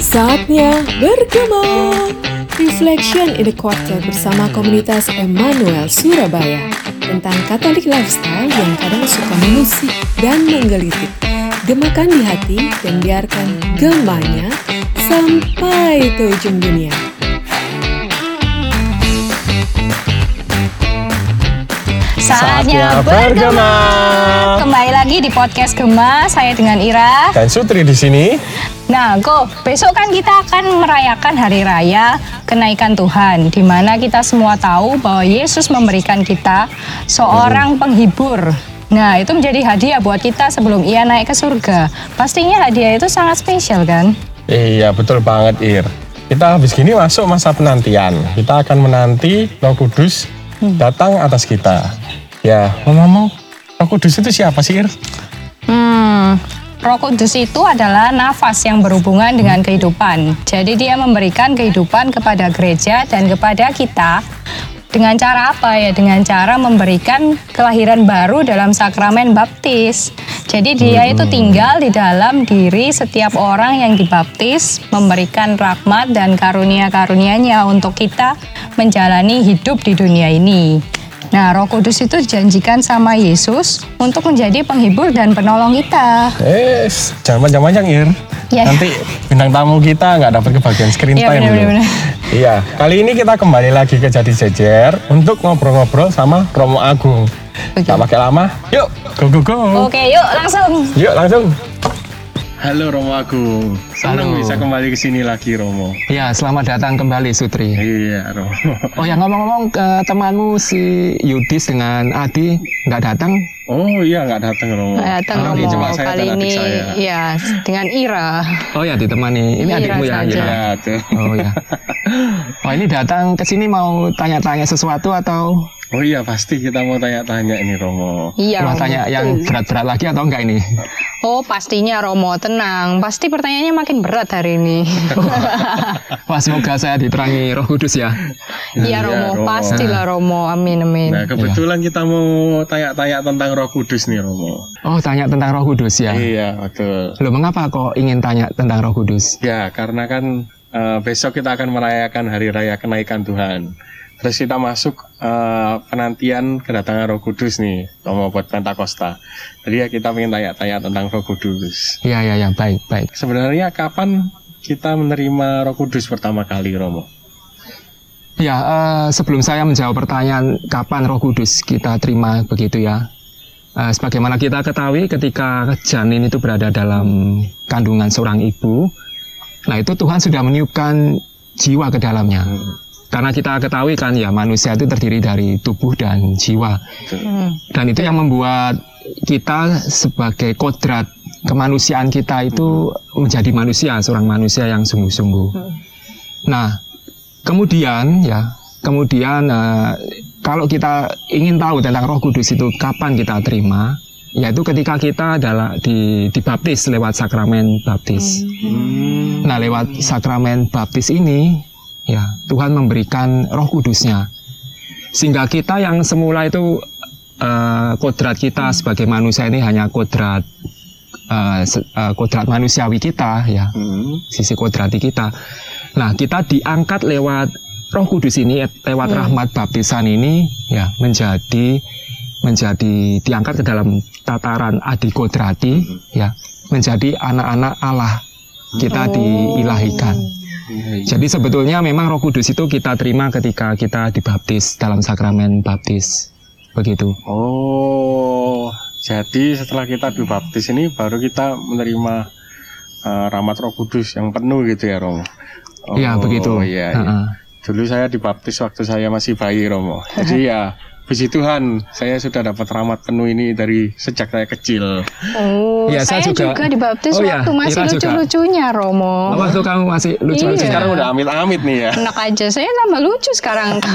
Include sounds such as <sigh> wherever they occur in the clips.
Saatnya bergema Reflection in the Quarter bersama komunitas Emmanuel Surabaya tentang Katolik lifestyle yang kadang suka mengusik dan menggelitik. Gemakan di hati dan biarkan gemanya sampai ke ujung dunia. Saatnya bergema. Kembali lagi di podcast Gema, saya dengan Ira. Dan Sutri di sini. Nah, kok besok kan kita akan merayakan hari raya kenaikan Tuhan, di mana kita semua tahu bahwa Yesus memberikan kita seorang penghibur. Nah, itu menjadi hadiah buat kita sebelum ia naik ke surga. Pastinya hadiah itu sangat spesial kan? Iya, betul banget, Ir. Kita habis gini masuk masa penantian. Kita akan menanti Roh Kudus datang atas kita. Ya, ngomong-ngomong, Roh Kudus itu siapa sih, Ir? Hmm, Roh Kudus itu adalah nafas yang berhubungan dengan kehidupan. Jadi dia memberikan kehidupan kepada gereja dan kepada kita dengan cara apa ya? Dengan cara memberikan kelahiran baru dalam sakramen baptis. Jadi dia itu tinggal di dalam diri setiap orang yang dibaptis, memberikan rahmat dan karunia-karunianya untuk kita menjalani hidup di dunia ini. Nah, Roh Kudus itu dijanjikan sama Yesus untuk menjadi penghibur dan penolong kita. Eh, jangan panjang-panjang, Ir. Ya. Nanti bintang tamu kita nggak dapat kebagian screen Iya, time. benar. Iya, kali ini kita kembali lagi ke Jadi Jejer untuk ngobrol-ngobrol sama Romo Agung. Oke. Tak pakai lama, yuk, go go go. Oke, yuk langsung. Yuk langsung. Halo Romo Agung, senang Halo. bisa kembali ke sini lagi Romo. Ya, selamat datang kembali Sutri. Iya Romo. Oh ya ngomong-ngomong ke temanmu si Yudis dengan Adi nggak datang? Oh iya nggak datang Romo. Datang Oh, Romo cuma saya kali dan adik ini saya. ya dengan Ira. Oh ya ditemani. Ini Ira adikmu ya, saja. Ira. Ya tuh. Oh ya. <laughs> Oh ini datang ke sini mau tanya-tanya sesuatu atau Oh iya pasti kita mau tanya-tanya ini Romo. Iya. mau Romo. tanya yang berat-berat lagi atau enggak ini? Oh pastinya Romo tenang. Pasti pertanyaannya makin berat hari ini. <laughs> Wah semoga saya diterangi Roh Kudus ya. Iya Romo, pastilah Romo. Amin amin. Nah kebetulan kita mau tanya-tanya tentang Roh Kudus nih Romo. Oh tanya tentang Roh Kudus ya. Iya betul. Loh mengapa kok ingin tanya tentang Roh Kudus? Ya karena kan eh, besok kita akan merayakan Hari Raya Kenaikan Tuhan. Terus kita masuk eh, penantian kedatangan Roh Kudus nih, Romo buat Pentakosta. Jadi ya kita ingin tanya-tanya tentang Roh Kudus. Iya ya ya baik baik. Sebenarnya kapan kita menerima Roh Kudus pertama kali, Romo? Ya, eh, sebelum saya menjawab pertanyaan kapan Roh Kudus kita terima begitu ya. Eh, sebagaimana kita ketahui ketika janin itu berada dalam kandungan seorang ibu, nah itu Tuhan sudah meniupkan jiwa ke dalamnya. Karena kita ketahui kan ya manusia itu terdiri dari tubuh dan jiwa. Hmm. Dan itu yang membuat kita sebagai kodrat kemanusiaan kita itu menjadi manusia, seorang manusia yang sungguh-sungguh. Nah, kemudian ya, kemudian eh, kalau kita ingin tahu tentang Roh Kudus itu kapan kita terima, yaitu ketika kita adalah di dibaptis lewat sakramen baptis. Nah, lewat sakramen baptis ini, ya Tuhan memberikan Roh Kudusnya, sehingga kita yang semula itu eh, kodrat kita sebagai manusia ini hanya kodrat eh, se- eh, kodrat manusiawi kita, ya Hmm. sisi kodrati kita. Nah, kita diangkat lewat Roh Kudus ini lewat rahmat baptisan ini ya menjadi menjadi diangkat ke dalam tataran adi kodrati ya menjadi anak-anak Allah kita diilahikan. Jadi sebetulnya memang Roh Kudus itu kita terima ketika kita dibaptis dalam sakramen baptis. Begitu. Oh, jadi setelah kita dibaptis ini baru kita menerima eh, rahmat Roh Kudus yang penuh gitu ya, Romo? Oh, Iya, begitu. Iya, iya. Heeh. Dulu saya dibaptis waktu saya masih bayi, Romo. Jadi ya, <laughs> puji Tuhan, saya sudah dapat rahmat penuh ini dari sejak saya kecil. Oh, Iya, saya, saya juga, juga- dibaptis Oh, iya, waktu masih Ira juga. lucu-lucunya Romo. Waktu kamu masih lucu-lucu Iya. Sekarang udah amit-amit nih ya. Enak aja, saya tambah lucu sekarang. <laughs>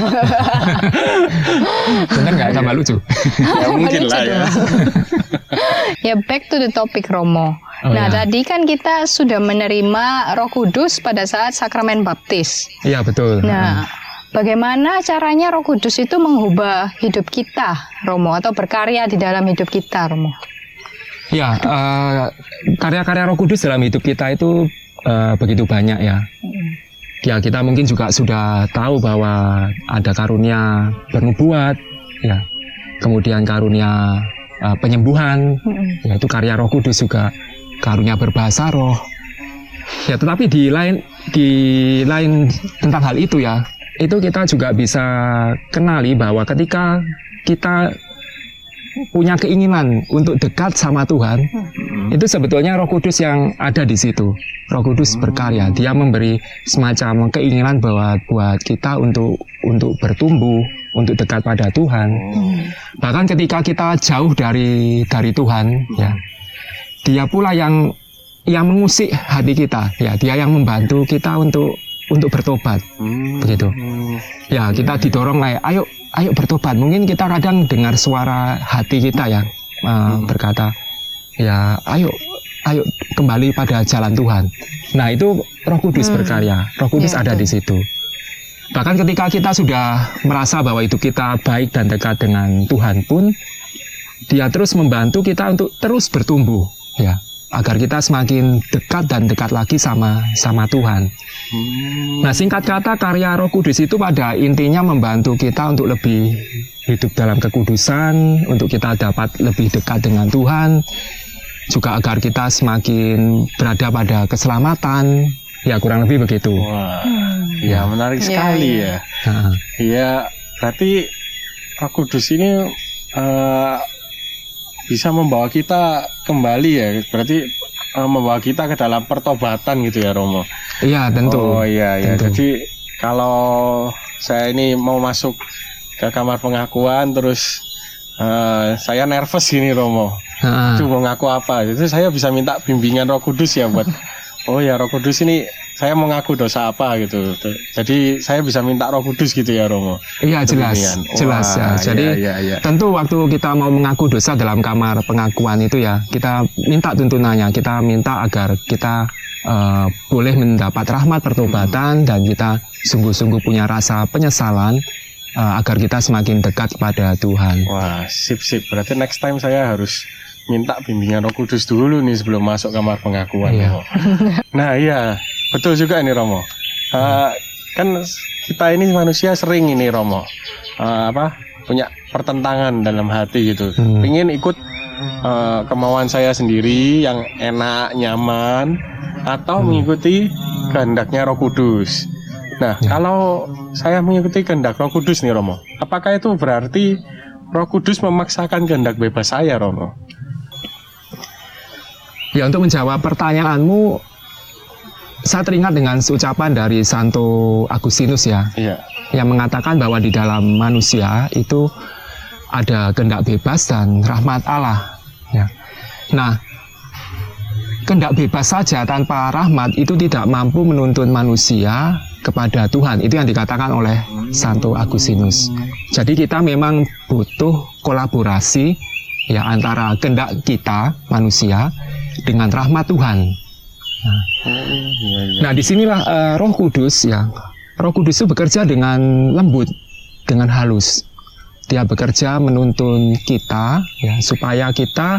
bener nggak tambah lucu? <laughs> ya mungkin lucu lah ya. <laughs> ya back to the topic Romo. Oh, nah ya. tadi kan kita sudah menerima Roh Kudus pada saat sakramen baptis. Iya betul. Nah, bagaimana caranya Roh Kudus itu mengubah hidup kita, Romo, atau berkarya di dalam hidup kita, Romo? Ya, eh, karya-karya Roh Kudus dalam hidup kita itu eh, begitu banyak ya. Ya kita mungkin juga sudah tahu bahwa ada karunia bernubuat, ya. Kemudian karunia eh, penyembuhan, yaitu karya Roh Kudus juga karunia berbahasa roh. Ya, tetapi di lain di lain tentang hal itu ya, itu kita juga bisa kenali bahwa ketika kita punya keinginan untuk dekat sama Tuhan, itu sebetulnya Roh Kudus yang ada di situ. Roh Kudus berkarya, dia memberi semacam keinginan bahwa buat kita untuk untuk bertumbuh, untuk dekat pada Tuhan. Bahkan ketika kita jauh dari dari Tuhan, ya, dia pula yang yang mengusik hati kita, ya, dia yang membantu kita untuk untuk bertobat, Hmm. begitu. Hmm. Ya, kita didorong kayak, ayo, ayo bertobat. Mungkin kita kadang dengar suara hati kita yang uh, berkata, ya, ayo, ayo kembali pada jalan Tuhan. Nah, itu Roh Kudus berkarya. Roh Kudus Iya, ada betul. di situ. Bahkan ketika kita sudah merasa bahwa itu kita baik dan dekat dengan Tuhan pun, dia terus membantu kita untuk terus bertumbuh, ya, agar kita semakin dekat dan dekat lagi sama sama Tuhan. Hmm. Nah, singkat kata karya Roh Kudus itu pada intinya membantu kita untuk lebih hidup dalam kekudusan, untuk kita dapat lebih dekat dengan Tuhan, juga agar kita semakin berada pada keselamatan. Ya, kurang lebih begitu. Wah, ya menarik Iya, sekali iya. ya. Iya, berarti Roh Kudus ini eh, bisa membawa kita kembali ya. Berarti eh, membawa kita ke dalam pertobatan gitu ya, Romo. Iya, tentu. Oh iya iya. Tentu. Jadi kalau saya ini mau masuk ke kamar pengakuan terus eh, saya nervous gini Romo. Itu mau ngaku apa? Itu saya bisa minta bimbingan Roh Kudus ya buat <laughs> Oh ya Roh Kudus ini saya mau ngaku dosa apa gitu. Jadi saya bisa minta Roh Kudus gitu ya Romo. iya jelas, Bimbingan. jelas ya. Wah, Jadi iya, iya, iya. tentu waktu kita mau mengaku dosa dalam kamar pengakuan itu ya, kita minta tuntunannya, kita minta agar kita eh, boleh mendapat rahmat pertobatan dan kita sungguh-sungguh punya rasa penyesalan eh, agar kita semakin dekat kepada Tuhan. Wah, sip sip. Berarti next time saya harus minta bimbingan Roh Kudus dulu nih sebelum masuk kamar pengakuan. Iya. Nah iya, betul juga ini Romo. Eh, kan kita ini manusia sering ini Romo, Eh, apa punya pertentangan dalam hati gitu. Hmm. Pingin ikut eh, kemauan saya sendiri yang enak, nyaman, atau Hmm. mengikuti kehendaknya Roh Kudus. Nah, Ya. kalau saya mengikuti kehendak Roh Kudus nih Romo, apakah itu berarti Roh Kudus memaksakan kehendak bebas saya, Romo? Ya untuk menjawab pertanyaanmu, saya teringat dengan ucapan dari Santo Agustinus ya, Iya. yang mengatakan bahwa di dalam manusia itu ada kehendak bebas dan rahmat Allah. Ya. Nah, kehendak bebas saja tanpa rahmat itu tidak mampu menuntun manusia kepada Tuhan. Itu yang dikatakan oleh Santo Agustinus. Jadi kita memang butuh kolaborasi ya antara kehendak kita manusia dengan rahmat Tuhan. Iya. Nah, di sinilah eh, Roh Kudus ya. Roh Kudus itu bekerja dengan lembut, dengan halus. Dia bekerja menuntun kita ya supaya kita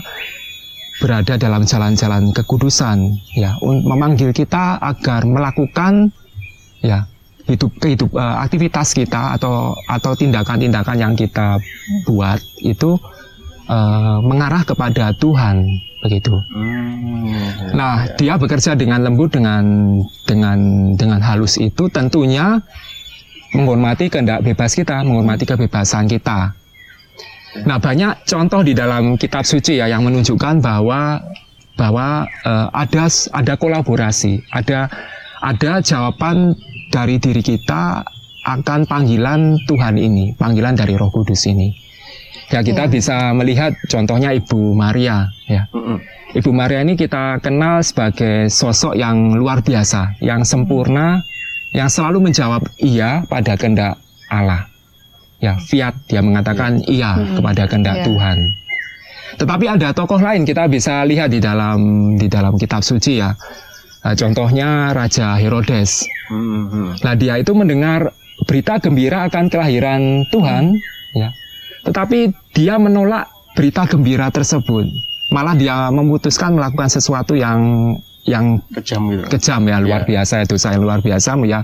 berada dalam jalan-jalan kekudusan ya, memanggil kita agar melakukan ya hidup kehidup eh, aktivitas kita atau atau tindakan-tindakan yang kita buat itu eh, mengarah kepada Tuhan begitu. Hmm. Nah, dia bekerja dengan lembut dengan dengan dengan halus itu tentunya menghormati kehendak bebas kita, menghormati kebebasan kita. Nah, banyak contoh di dalam kitab suci ya yang menunjukkan bahwa bahwa eh, ada ada kolaborasi, ada ada jawaban dari diri kita akan panggilan Tuhan ini, panggilan dari Roh Kudus ini. Ya, kita Iya. bisa melihat contohnya Ibu Maria ya. Mm-mm. Ibu Maria ini kita kenal sebagai sosok yang luar biasa, yang sempurna, yang selalu menjawab iya pada kehendak Allah. Ya, fiat dia mengatakan iya kepada kehendak Iya. Tuhan. Tetapi ada tokoh lain kita bisa lihat di dalam di dalam kitab suci ya. Nah, contohnya Raja Herodes. Nah, dia itu mendengar berita gembira akan kelahiran Tuhan, ya. Tetapi dia menolak berita gembira tersebut. Malah dia memutuskan melakukan sesuatu yang yang Kejam gitu. kejam ya luar Iya. biasa itu saya luar biasa ya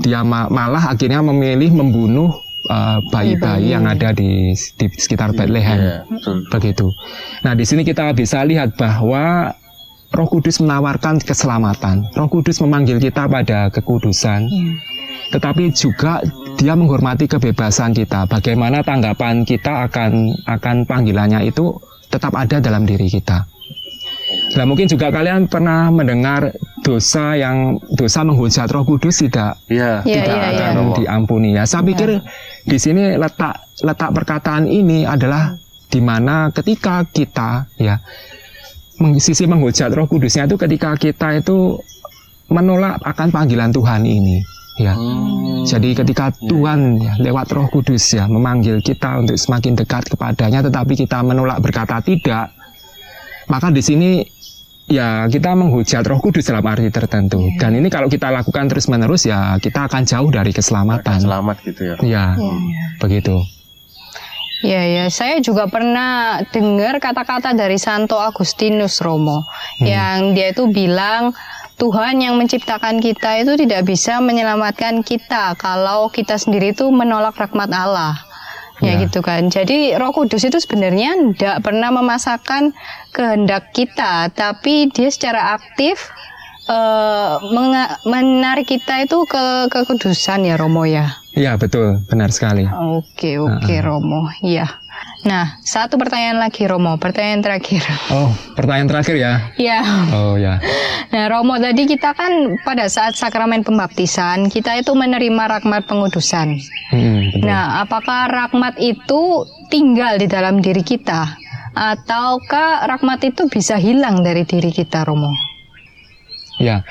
dia ma- malah akhirnya memilih membunuh uh, bayi-bayi yang ada di, di sekitar Bethlehem Iya, betul. begitu. Nah di sini kita bisa lihat bahwa Roh Kudus menawarkan keselamatan. Roh Kudus memanggil kita pada kekudusan, tetapi juga Dia menghormati kebebasan kita. Bagaimana tanggapan kita akan akan panggilannya itu tetap ada dalam diri kita. Nah mungkin juga kalian pernah mendengar dosa yang dosa menghujat Roh Kudus tidak Iya. Iya, tidak iya, iya. akan diampuni ya. Saya pikir di sini letak letak perkataan ini adalah di mana ketika kita ya sisi menghujat Roh Kudusnya itu ketika kita itu menolak akan panggilan Tuhan ini ya. Hmm. Jadi ketika Tuhan ya, lewat Roh Kudus ya memanggil kita untuk semakin dekat kepadanya, tetapi kita menolak berkata tidak, maka di sini ya kita menghujat Roh Kudus dalam arti tertentu. Dan ini kalau kita lakukan terus menerus ya kita akan jauh dari Akan keselamatan. selamat gitu ya. Ya, begitu. Ya, ya, saya juga pernah dengar kata-kata dari Santo Agustinus Romo yang dia itu bilang Tuhan yang menciptakan kita itu tidak bisa menyelamatkan kita kalau kita sendiri itu menolak rahmat Allah. Ya, Ya. gitu kan. Jadi Roh Kudus itu sebenarnya tidak pernah memasakkan kehendak kita, tapi dia secara aktif menga- menarik kita itu ke kekudusan ya Romo ya. Iya betul, benar sekali. Oke, oke Romo. Iya. Nah, satu pertanyaan lagi Romo, pertanyaan terakhir. Oh, pertanyaan terakhir ya. Ya. Oh ya. Nah, Romo tadi kita kan pada saat sakramen pembaptisan, kita itu menerima rahmat pengudusan. Hmm, betul. Nah, apakah rahmat itu tinggal di dalam diri kita ataukah rahmat itu bisa hilang dari diri kita, Romo? Ya.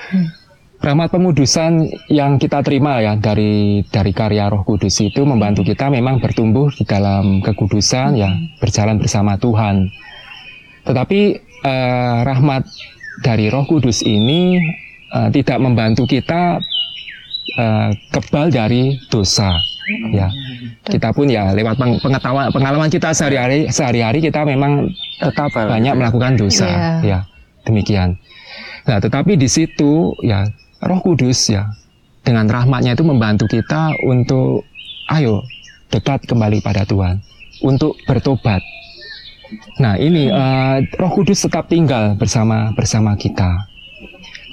Rahmat pengudusan yang kita terima ya dari dari karya Roh Kudus itu membantu kita memang bertumbuh di dalam kekudusan ya berjalan bersama Tuhan. Tetapi eh, rahmat dari Roh Kudus ini eh, tidak membantu kita eh, kebal dari dosa ya. Kita pun ya lewat peng- pengetahuan pengalaman kita sehari-hari sehari-hari kita memang tetap banyak melakukan dosa Iya. ya. Demikian. Nah, tetapi di situ ya Roh Kudus ya dengan rahmatnya itu membantu kita untuk ayo dekat kembali pada Tuhan untuk bertobat. Nah, ini eh, Roh Kudus tetap tinggal bersama bersama kita.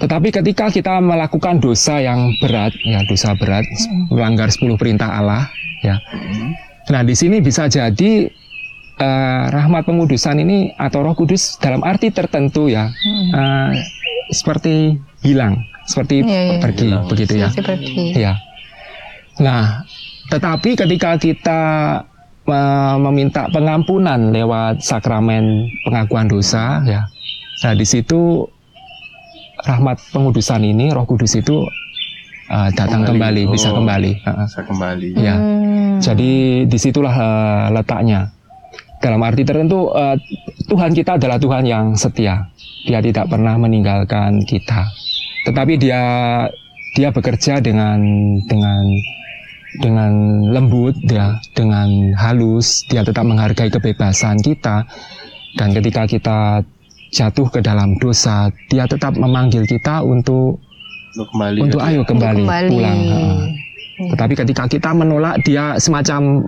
Tetapi ketika kita melakukan dosa yang berat, ya dosa berat, melanggar 10 perintah Allah, ya. Nah, di sini bisa jadi eh, rahmat pengudusan ini atau Roh Kudus dalam arti tertentu ya, eh, seperti hilang, seperti Iya, iya. pergi, Hilang. begitu ya. Seperti Ya. Nah, tetapi ketika kita meminta pengampunan lewat sakramen pengakuan dosa, ya, nah di situ rahmat pengudusan ini, Roh Kudus itu eh, datang Kembali. kembali, bisa Oh. kembali. Heeh. Bisa kembali. Ya. Hmm. Jadi di situlah eh, letaknya. Dalam arti tertentu eh, Tuhan kita adalah Tuhan yang setia. Dia tidak pernah meninggalkan kita. Tetapi dia dia bekerja dengan dengan dengan lembut ya, dengan halus. Dia tetap menghargai kebebasan kita. Dan ketika kita jatuh ke dalam dosa, dia tetap memanggil kita untuk Untuk kembali. untuk ya. ayo kembali, kembali. pulang. Heeh. Tetapi ketika kita menolak dia semacam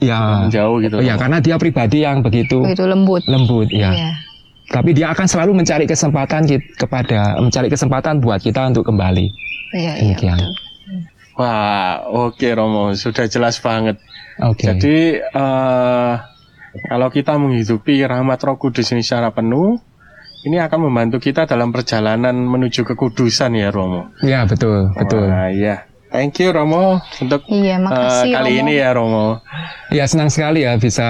ya Jauh gitu. ya karena dia pribadi yang begitu begitu lembut. lembut ya. Iya. Tapi dia akan selalu mencari kesempatan kit- kepada mencari kesempatan buat kita untuk kembali. Iya, iya. Demikian. Wah, oke Romo, sudah jelas banget. Oke. Jadi eh, kalau kita menghidupi rahmat Roh Kudus ini secara penuh, ini akan membantu kita dalam perjalanan menuju kekudusan ya Romo. Ya betul betul. Wah, iya. Thank you Romo untuk Iya, eh, makasih kali Romo. ini ya Romo. Ya senang sekali ya bisa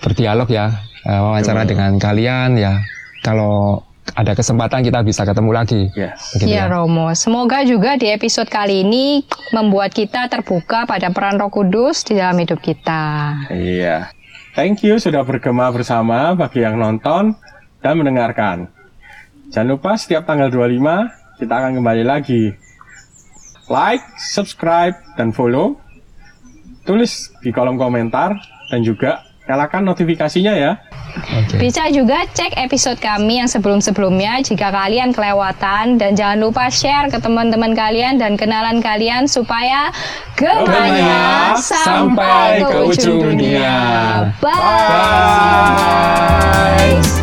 berdialog ya eh, wawancara Betul. dengan kalian ya. Kalau ada kesempatan kita bisa ketemu lagi. Yes. Iya ya. Romo, semoga juga di episode kali ini membuat kita terbuka pada peran Roh Kudus di dalam hidup kita. Iya. Thank you sudah bergema bersama bagi yang nonton dan mendengarkan. Jangan lupa setiap tanggal 25 kita akan kembali lagi. Like, subscribe, dan follow. Tulis di kolom komentar dan juga nyalakan notifikasinya ya. Oke. Bisa juga cek episode kami yang sebelum-sebelumnya jika kalian kelewatan dan jangan lupa share ke teman-teman kalian dan kenalan kalian supaya gemanya sampai ke ujung dunia. Bye. Bye.